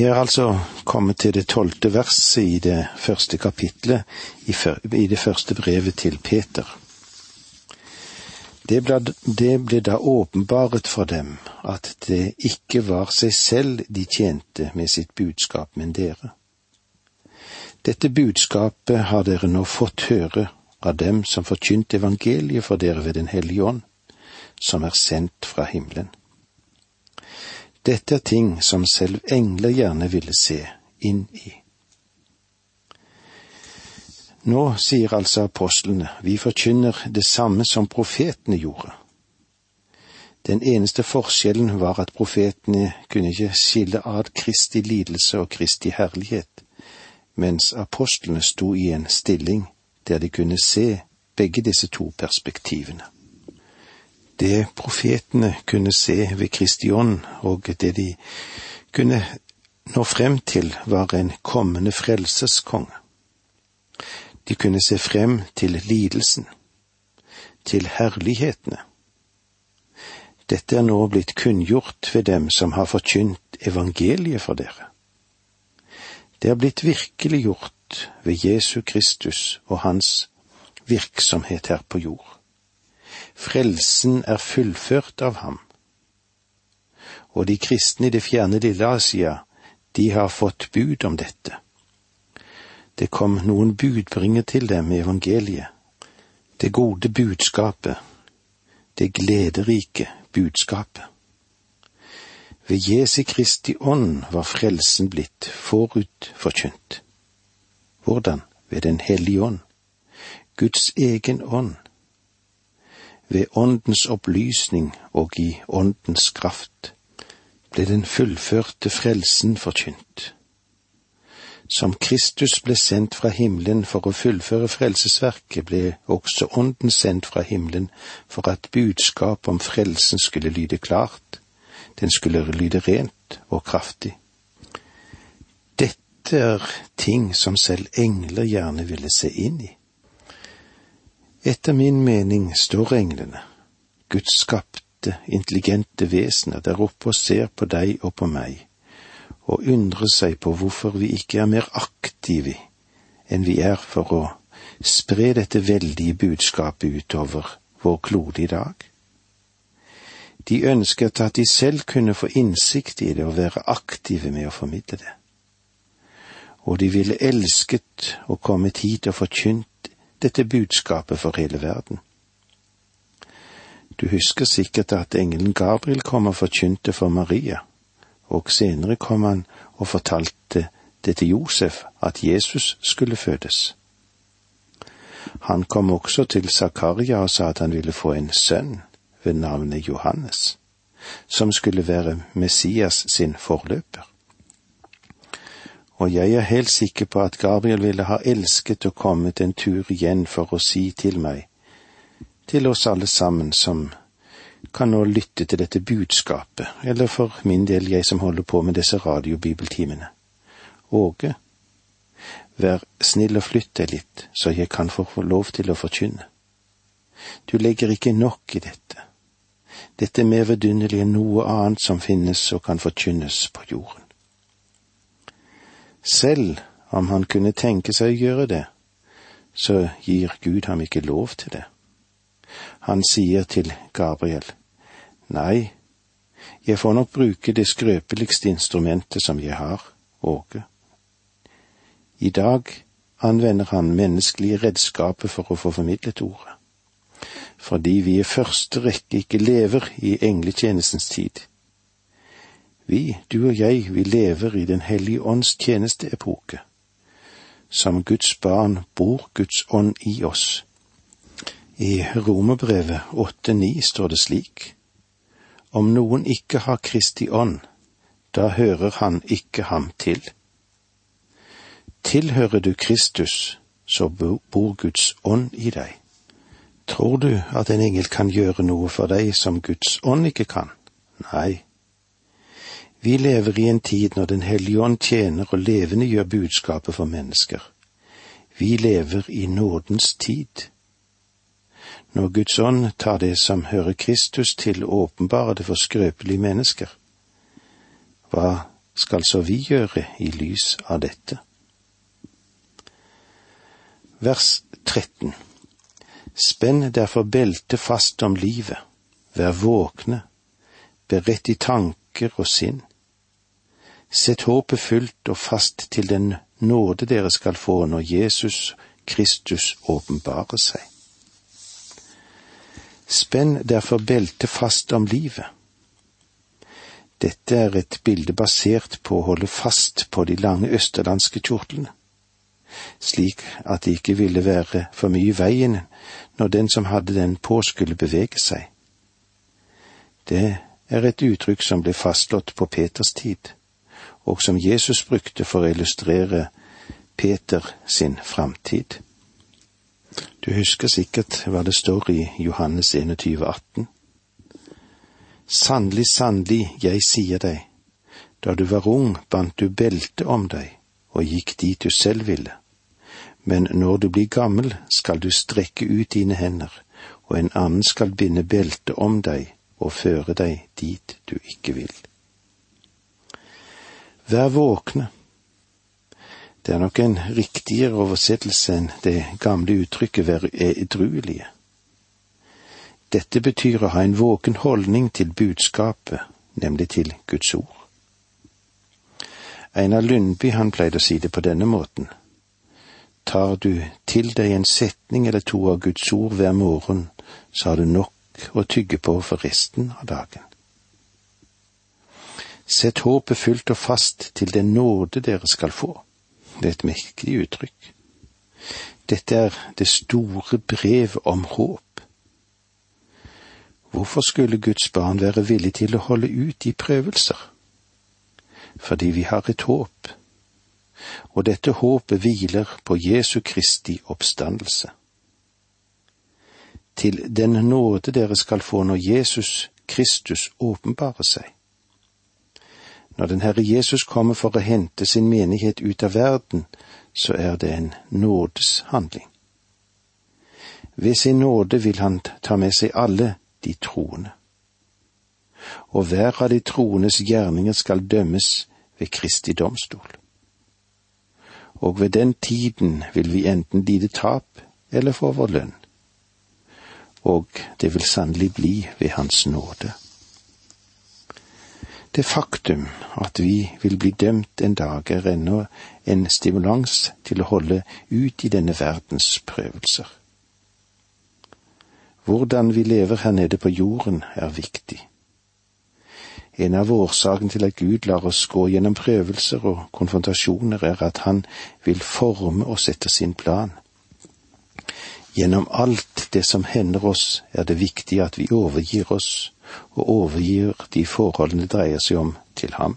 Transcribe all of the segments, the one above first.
Vi er altså kommet til det tolvte verset i det første kapitlet i det første brevet til Peter. Det ble, det ble da åpenbaret for dem at det ikke var seg selv de tjente med sitt budskap, men dere. Dette budskapet har dere nå fått høre av dem som forkynte evangeliet for dere ved Den hellige ånd, som er sendt fra himmelen. Dette er ting som selv engler gjerne ville se inn i. Nå sier altså apostlene, vi forkynner det samme som profetene gjorde. Den eneste forskjellen var at profetene kunne ikke skille ad Kristi lidelse og Kristi herlighet, mens apostlene sto i en stilling der de kunne se begge disse to perspektivene. Det profetene kunne se ved Kristi ånd, og det de kunne nå frem til, var en kommende frelseskonge. De kunne se frem til lidelsen, til herlighetene. Dette er nå blitt kunngjort ved dem som har forkynt evangeliet for dere. Det er blitt virkeliggjort ved Jesu Kristus og hans virksomhet her på jord. Frelsen er fullført av ham. Og de kristne i det fjerne lille Asia, de har fått bud om dette. Det kom noen budbringer til dem i evangeliet. Det gode budskapet, det glederike budskapet. Ved Jesu Kristi ånd var frelsen blitt forutforkynt. Hvordan? Ved Den hellige ånd. Guds egen ånd. Ved Åndens opplysning og i Åndens kraft ble den fullførte frelsen forkynt. Som Kristus ble sendt fra himmelen for å fullføre frelsesverket, ble også Ånden sendt fra himmelen for at budskap om frelsen skulle lyde klart den skulle lyde rent og kraftig. Dette er ting som selv engler gjerne ville se inn i. Etter min mening står englene, Guds skapte, intelligente vesener, der oppe og ser på deg og på meg, og undrer seg på hvorfor vi ikke er mer aktive enn vi er for å spre dette veldige budskapet utover vår klode i dag. De ønsket at de selv kunne få innsikt i det og være aktive med å formidle det. Og de ville elsket å komme hit og forkynt dette budskapet for hele verden. Du husker sikkert at engelen Gabriel kom og forkynte for Maria, og senere kom han og fortalte det til Josef at Jesus skulle fødes. Han kom også til Zakaria og sa at han ville få en sønn ved navnet Johannes, som skulle være Messias sin forløper. Og jeg er helt sikker på at Gabriel ville ha elsket å komme en tur igjen for å si til meg, til oss alle sammen som kan nå lytte til dette budskapet, eller for min del jeg som holder på med disse radiobibeltimene. Åge, vær snill og flytt deg litt, så jeg kan få lov til å forkynne. Du legger ikke nok i dette. Dette er mer vidunderlig enn noe annet som finnes og kan forkynnes på jorden. Selv om han kunne tenke seg å gjøre det, så gir Gud ham ikke lov til det. Han sier til Gabriel, Nei, jeg får nok bruke det skrøpeligste instrumentet som jeg har, Åge. I dag anvender han menneskelige redskaper for å få formidlet ordet fordi vi i første rekke ikke lever i engletjenestens tid. Vi, du og jeg, vi lever i Den hellige ånds tjenesteepoke. Som Guds barn bor Guds ånd i oss. I Romerbrevet 8,9 står det slik. Om noen ikke har Kristi ånd, da hører han ikke ham til. Tilhører du Kristus, så bor Guds ånd i deg. Tror du at en engel kan gjøre noe for deg som Guds ånd ikke kan? Nei. Vi lever i en tid når Den hellige ånd tjener og levende gjør budskapet for mennesker. Vi lever i nådens tid. Når Guds ånd tar det som hører Kristus til åpenbare det for skrøpelige mennesker, hva skal så vi gjøre i lys av dette? Vers 13 Spenn derfor beltet fast om livet, vær våkne, beredt i tanker og sinn. Sett håpet fullt og fast til den nåde dere skal få når Jesus Kristus åpenbarer seg. Spenn derfor beltet fast om livet. Dette er et bilde basert på å holde fast på de lange østerlandske kjortlene, slik at det ikke ville være for mye i veien når den som hadde den på, skulle bevege seg. Det er et uttrykk som ble fastslått på Peters tid, og som Jesus brukte for å illustrere Peter sin framtid. Du husker sikkert hva det står i Johannes 21, 18. Sannelig, sannelig, jeg sier deg, da du var ung, bandt du belte om deg og gikk dit du selv ville. Men når du blir gammel, skal du strekke ut dine hender, og en annen skal binde belte om deg og føre deg dit du ikke vil. Vær våkne. Det er nok en riktigere oversettelse enn det gamle uttrykket vær edruelige. Dette betyr å ha en våken holdning til budskapet, nemlig til Guds ord. Einar Lundby han pleide å si det på denne måten. Tar du til deg en setning eller to av Guds ord hver morgen, så har du nok å tygge på for resten av dagen. Sett håpet fullt og fast til den nåde dere skal få. Det er et mektig uttrykk. Dette er det store brev om håp. Hvorfor skulle Guds barn være villig til å holde ut i prøvelser? Fordi vi har et håp, og dette håpet hviler på Jesu Kristi oppstandelse. Til den nåde dere skal få når Jesus Kristus åpenbarer seg. Når den Herre Jesus kommer for å hente sin menighet ut av verden, så er det en nådeshandling. Ved sin nåde vil han ta med seg alle de troende. Og hver av de troendes gjerninger skal dømmes ved Kristi domstol. Og ved den tiden vil vi enten lide tap eller få vår lønn. Og det vil sannelig bli ved Hans nåde. Det faktum at vi vil bli dømt en dag, er ennå en stimulans til å holde ut i denne verdens prøvelser. Hvordan vi lever her nede på jorden, er viktig. En av årsakene til at Gud lar oss gå gjennom prøvelser og konfrontasjoner, er at Han vil forme oss etter sin plan. Gjennom alt det som hender oss, er det viktig at vi overgir oss, og overgir de forholdene dreier seg om, til ham.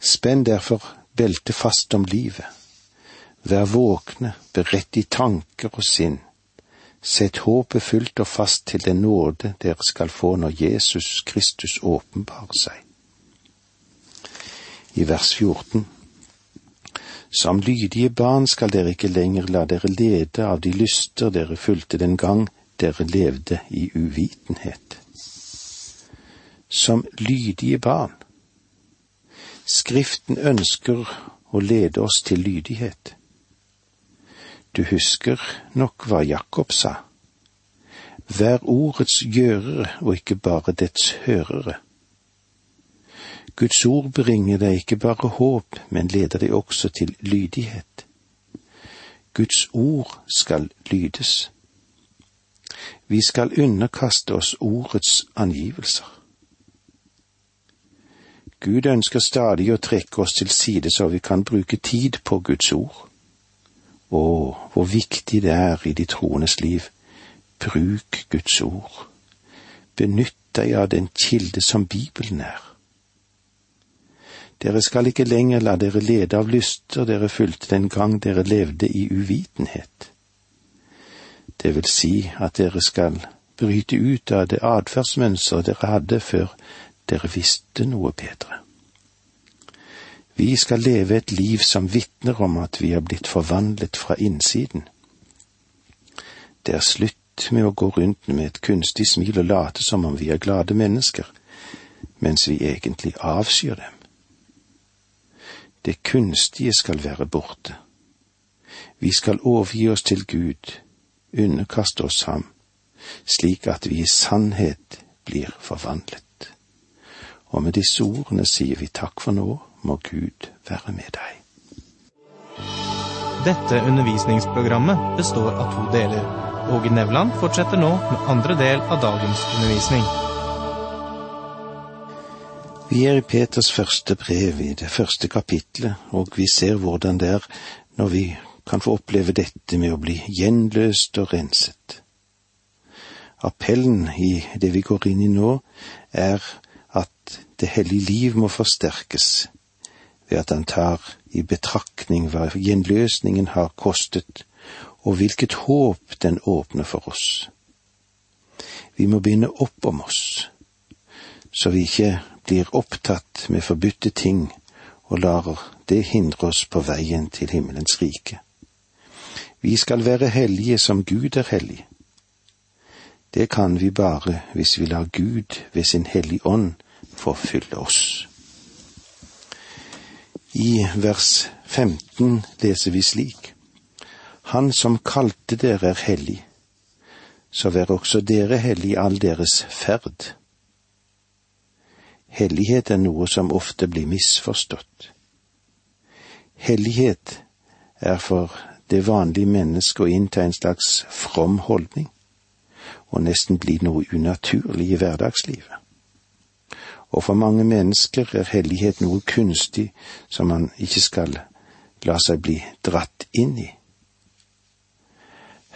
Spenn derfor beltet fast om livet. Vær våkne, beredt i tanker og sinn Sett håpet fullt og fast til den nåde dere skal få når Jesus Kristus åpenbarer seg. I vers 14 Som lydige barn skal dere ikke lenger la dere lede av de lyster dere fulgte den gang dere levde i uvitenhet. Som lydige barn. Skriften ønsker å lede oss til lydighet. Du husker nok hva Jakob sa. Vær ordets gjørere og ikke bare dets hørere. Guds ord bringer deg ikke bare håp, men leder deg også til lydighet. Guds ord skal lydes. Vi skal underkaste oss ordets angivelser. Gud ønsker stadig å trekke oss til side så vi kan bruke tid på Guds ord. Å, hvor viktig det er i de troendes liv. Bruk Guds ord. Benytt deg av den kilde som Bibelen er. Dere skal ikke lenger la dere lede av lyster dere fulgte den gang dere levde i uvitenhet. Det vil si at dere skal bryte ut av det atferdsmønsteret dere hadde før dere visste noe bedre. Vi skal leve et liv som vitner om at vi er blitt forvandlet fra innsiden. Det er slutt med å gå rundt med et kunstig smil og late som om vi er glade mennesker, mens vi egentlig avskyr dem. Det kunstige skal være borte. Vi skal overgi oss til Gud, underkaste oss ham, slik at vi i sannhet blir forvandlet. Og med disse ordene sier vi takk for nå, må Gud være med deg. Dette undervisningsprogrammet består av to deler. Åge Nevland fortsetter nå med andre del av dagens undervisning. Vi er i Peters første brev, i det første kapitlet, og vi ser hvordan det er når vi kan få oppleve dette med å bli gjenløst og renset. Appellen i det vi går inn i nå, er at det hellige liv må forsterkes ved at han tar i betraktning hva gjenløsningen har kostet, og hvilket håp den åpner for oss. Vi må binde opp om oss, så vi ikke blir opptatt med forbudte ting og lar det hindre oss på veien til himmelens rike. Vi skal være hellige som Gud er hellig. Det kan vi bare hvis vi lar Gud ved sin hellige ånd forfylle oss. I vers 15 leser vi slik. Han som kalte dere er hellig, så vær også dere hellig i all deres ferd. Hellighet er noe som ofte blir misforstått. Hellighet er for det vanlige mennesket å innta en slags from holdning, og nesten bli noe unaturlig i hverdagslivet. Og for mange mennesker er hellighet noe kunstig som man ikke skal la seg bli dratt inn i.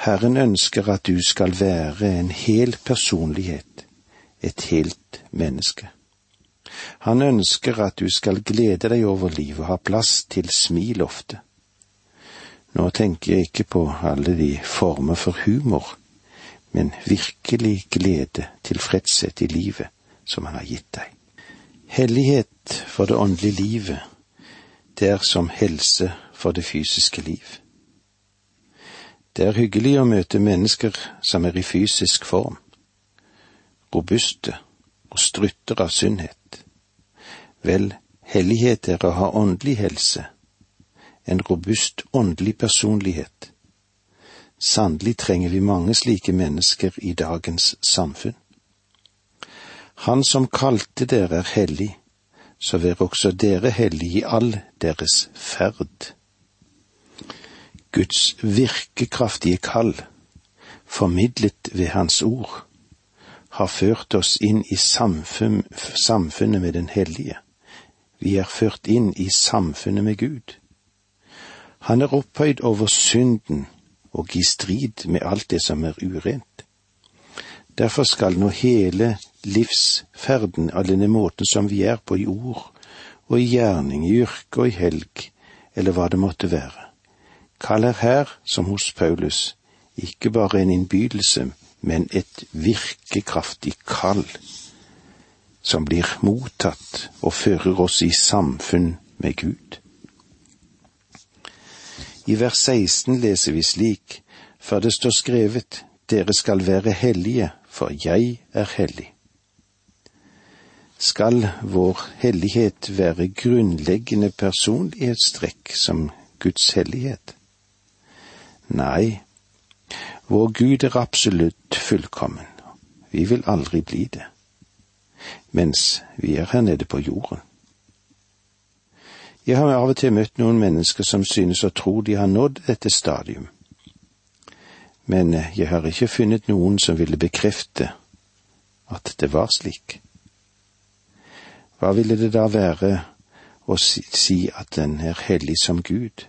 Herren ønsker at du skal være en hel personlighet, et helt menneske. Han ønsker at du skal glede deg over livet og ha plass til smil ofte. Nå tenker jeg ikke på alle de former for humor, men virkelig glede, tilfredshet i livet som han har gitt deg. Hellighet for det åndelige livet, det er som helse for det fysiske liv. Det er hyggelig å møte mennesker som er i fysisk form, robuste og strutter av sunnhet. Vel, hellighet er å ha åndelig helse, en robust åndelig personlighet. Sannelig trenger vi mange slike mennesker i dagens samfunn. Han som kalte dere er hellig, så vær også dere hellige i all deres ferd. Guds virkekraftige kall, formidlet ved Hans ord, har ført oss inn i samfunn, samfunnet med den hellige. Vi er ført inn i samfunnet med Gud. Han er opphøyd over synden og i strid med alt det som er urent. Derfor skal nå hele livsferden av denne måten som vi er på i ord og i gjerning, i yrke og i helg, eller hva det måtte være. Kall er her, som hos Paulus, ikke bare en innbydelse, men et virkekraftig kall, som blir mottatt og fører oss i samfunn med Gud. I vers 16 leser vi slik, for det står skrevet, dere skal være hellige, for jeg er hellig. Skal vår hellighet være grunnleggende personlighetstrekk som Guds hellighet? Nei, vår Gud er absolutt fullkommen. Vi vil aldri bli det, mens vi er her nede på jorden. Jeg har av og til møtt noen mennesker som synes å tro de har nådd dette stadium, men jeg har ikke funnet noen som ville bekrefte at det var slik. Hva ville det da være å si at den er hellig som Gud?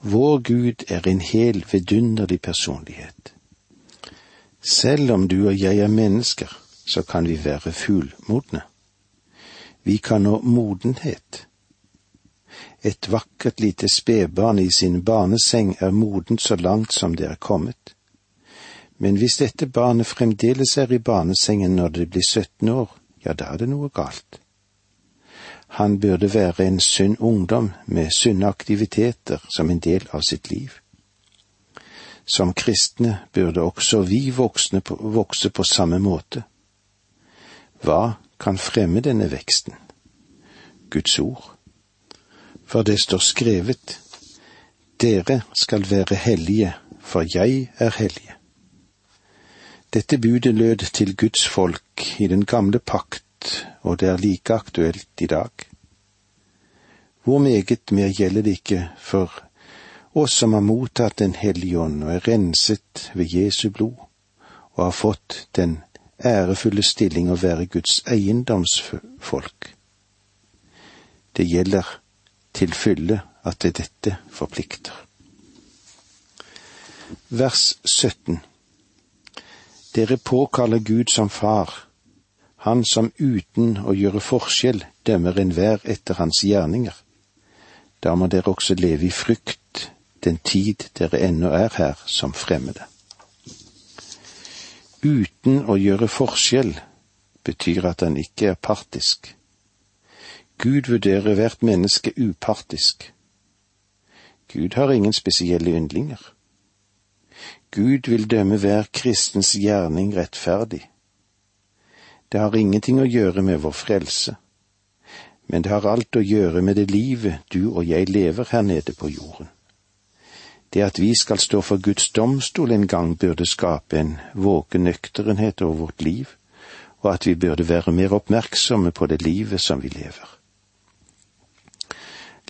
Vår Gud er en hel, vidunderlig personlighet. Selv om du og jeg er mennesker, så kan vi være fullmodne. Vi kan nå modenhet. Et vakkert lite spedbarn i sin barneseng er modent så langt som det er kommet. Men hvis dette barnet fremdeles er i barnesengen når det blir 17 år, ja, da er det noe galt. Han burde være en sunn ungdom med sunne aktiviteter som en del av sitt liv. Som kristne burde også vi voksne vokse på samme måte. Hva kan fremme denne veksten? Guds ord. For det står skrevet, Dere skal være hellige, for jeg er hellige. Dette budet lød til Guds folk i den gamle pakt, og det er like aktuelt i dag. Hvor meget mer gjelder det ikke for oss som har mottatt Den hellige ånd og er renset ved Jesu blod, og har fått den ærefulle stilling å være Guds eiendomsfolk. Det gjelder til fylle at det dette forplikter. Vers 17 Dere påkaller Gud som far, han som uten å gjøre forskjell dømmer enhver etter hans gjerninger. Da må dere også leve i frykt den tid dere ennå er her som fremmede. Uten å gjøre forskjell betyr at han ikke er partisk. Gud vurderer hvert menneske upartisk. Gud har ingen spesielle yndlinger. Gud vil dømme hver kristens gjerning rettferdig. Det har ingenting å gjøre med vår frelse, men det har alt å gjøre med det livet du og jeg lever her nede på jorden. Det at vi skal stå for Guds domstol en gang, burde skape en våken nøkternhet over vårt liv, og at vi burde være mer oppmerksomme på det livet som vi lever.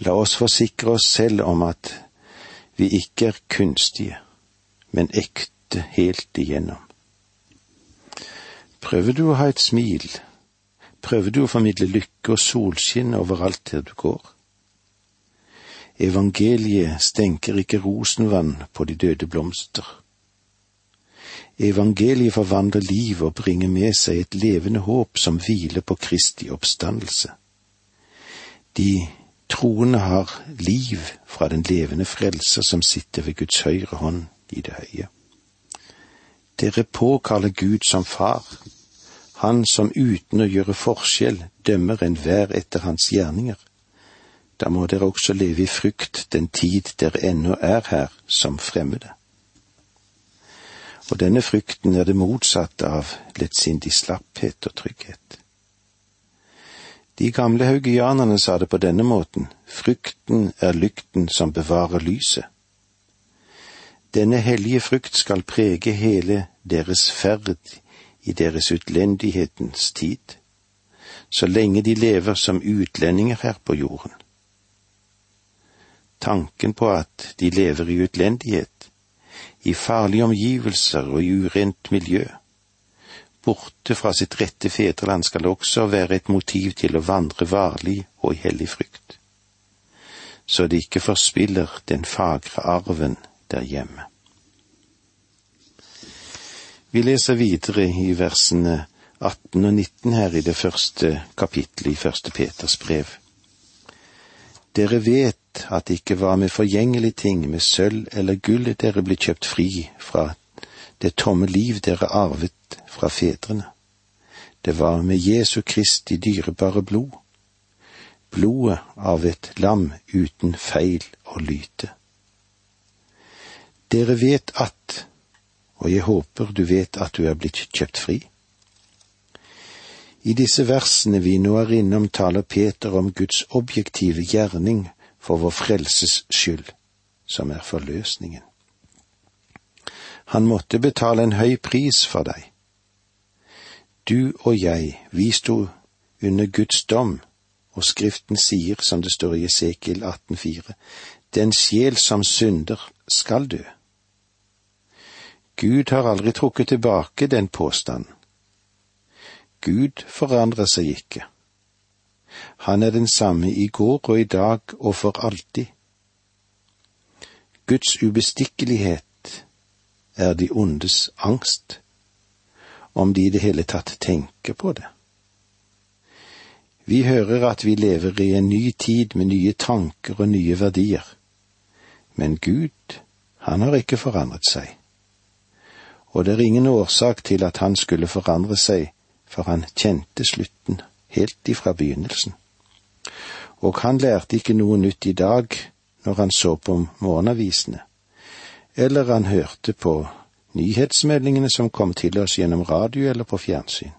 La oss forsikre oss selv om at vi ikke er kunstige, men ekte helt igjennom. Prøver du å ha et smil? Prøver du å formidle lykke og solskinn overalt der du går? Evangeliet stenker ikke rosenvann på de døde blomster. Evangeliet forvandler liv og bringer med seg et levende håp som hviler på Kristi oppstandelse. De Troende har liv fra den levende frelser som sitter ved Guds høyre hånd i det høye. Dere påkaller Gud som far, han som uten å gjøre forskjell dømmer enhver etter hans gjerninger. Da må dere også leve i frykt den tid dere ennå er her som fremmede. Og denne frykten er det motsatte av lettsindig slapphet og trygghet. De gamle haugianerne sa det på denne måten, frykten er lykten som bevarer lyset. Denne hellige frykt skal prege hele deres ferd i deres utlendighetens tid, så lenge de lever som utlendinger her på jorden. Tanken på at de lever i utlendighet, i farlige omgivelser og i urent miljø, borte fra sitt rette fedreland skal også være et motiv til å vandre varlig og i hellig frykt, så de ikke forspiller den fagre arven der hjemme. Vi leser videre i versene 18 og 19 her i det første kapittelet i første Peters brev. Dere vet at det ikke var med forgjengelige ting, med sølv eller gull dere ble kjøpt fri fra det tomme liv dere arvet fra fedrene. Det var med Jesu Kristi dyrebare blod, blodet av et lam uten feil og lyte. Dere vet at, og jeg håper du vet at du er blitt kjøpt fri. I disse versene vi nå er innom, taler Peter om Guds objektive gjerning for vår frelses skyld, som er forløsningen. Han måtte betale en høy pris for deg. Du og jeg, vi sto under Guds dom, og Skriften sier, som det står i Esekiel 18,4, den sjel som synder, skal dø. Gud har aldri trukket tilbake den påstanden. Gud forandrer seg ikke. Han er den samme i går og i dag og for alltid. Guds ubestikkelighet er de ondes angst, om de i det hele tatt tenker på det. Vi hører at vi lever i en ny tid med nye tanker og nye verdier, men Gud, han har ikke forandret seg. Og det er ingen årsak til at han skulle forandre seg, for han kjente slutten helt ifra begynnelsen. Og han lærte ikke noe nytt i dag når han så på morgenavisene eller han hørte på nyhetsmeldingene som kom til oss gjennom radio eller på fjernsyn.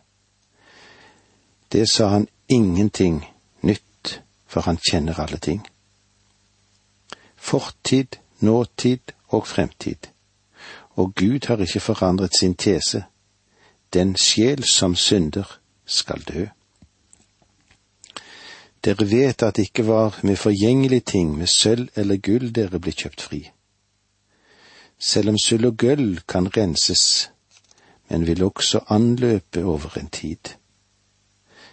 Det sa han ingenting nytt, for han kjenner alle ting. Fortid, nåtid og fremtid. Og Gud har ikke forandret sin tese. Den sjel som synder, skal dø. Dere vet at det ikke var med forgjengelige ting, med sølv eller gull dere ble kjøpt fri. Selv om sølv og gull kan renses, men vil også anløpe over en tid.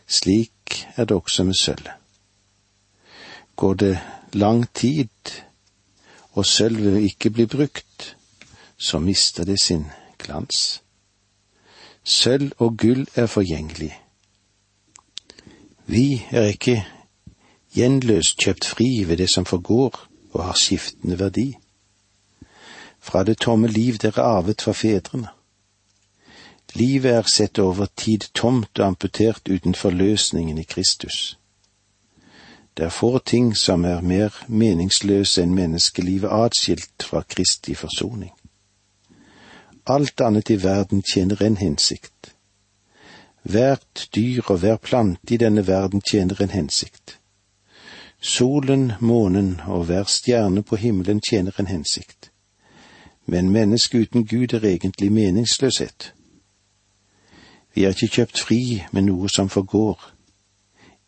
Slik er det også med sølvet. Går det lang tid og sølvet ikke blir brukt, så mister det sin glans. Sølv og gull er forgjengelig. Vi er ikke gjenløst kjøpt fri ved det som forgår og har skiftende verdi. Fra det tomme liv dere arvet fra fedrene. Livet er sett over tid tomt og amputert utenfor løsningen i Kristus. Det er få ting som er mer meningsløse enn menneskelivet atskilt fra Kristi forsoning. Alt annet i verden tjener en hensikt. Hvert dyr og hver plante i denne verden tjener en hensikt. Solen, månen og hver stjerne på himmelen tjener en hensikt. Men mennesket uten Gud er egentlig meningsløshet. Vi er ikke kjøpt fri med noe som forgår.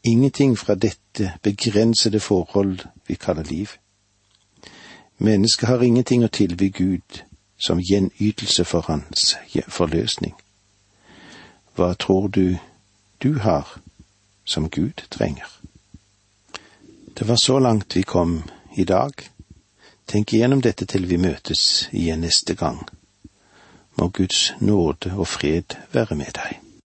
Ingenting fra dette begrensede forhold vi kaller liv. Mennesket har ingenting å tilby Gud som gjenytelse for hans forløsning. Hva tror du du har som Gud trenger? Det var så langt vi kom i dag. Tenk igjennom dette til vi møtes igjen neste gang. Må Guds nåde og fred være med deg.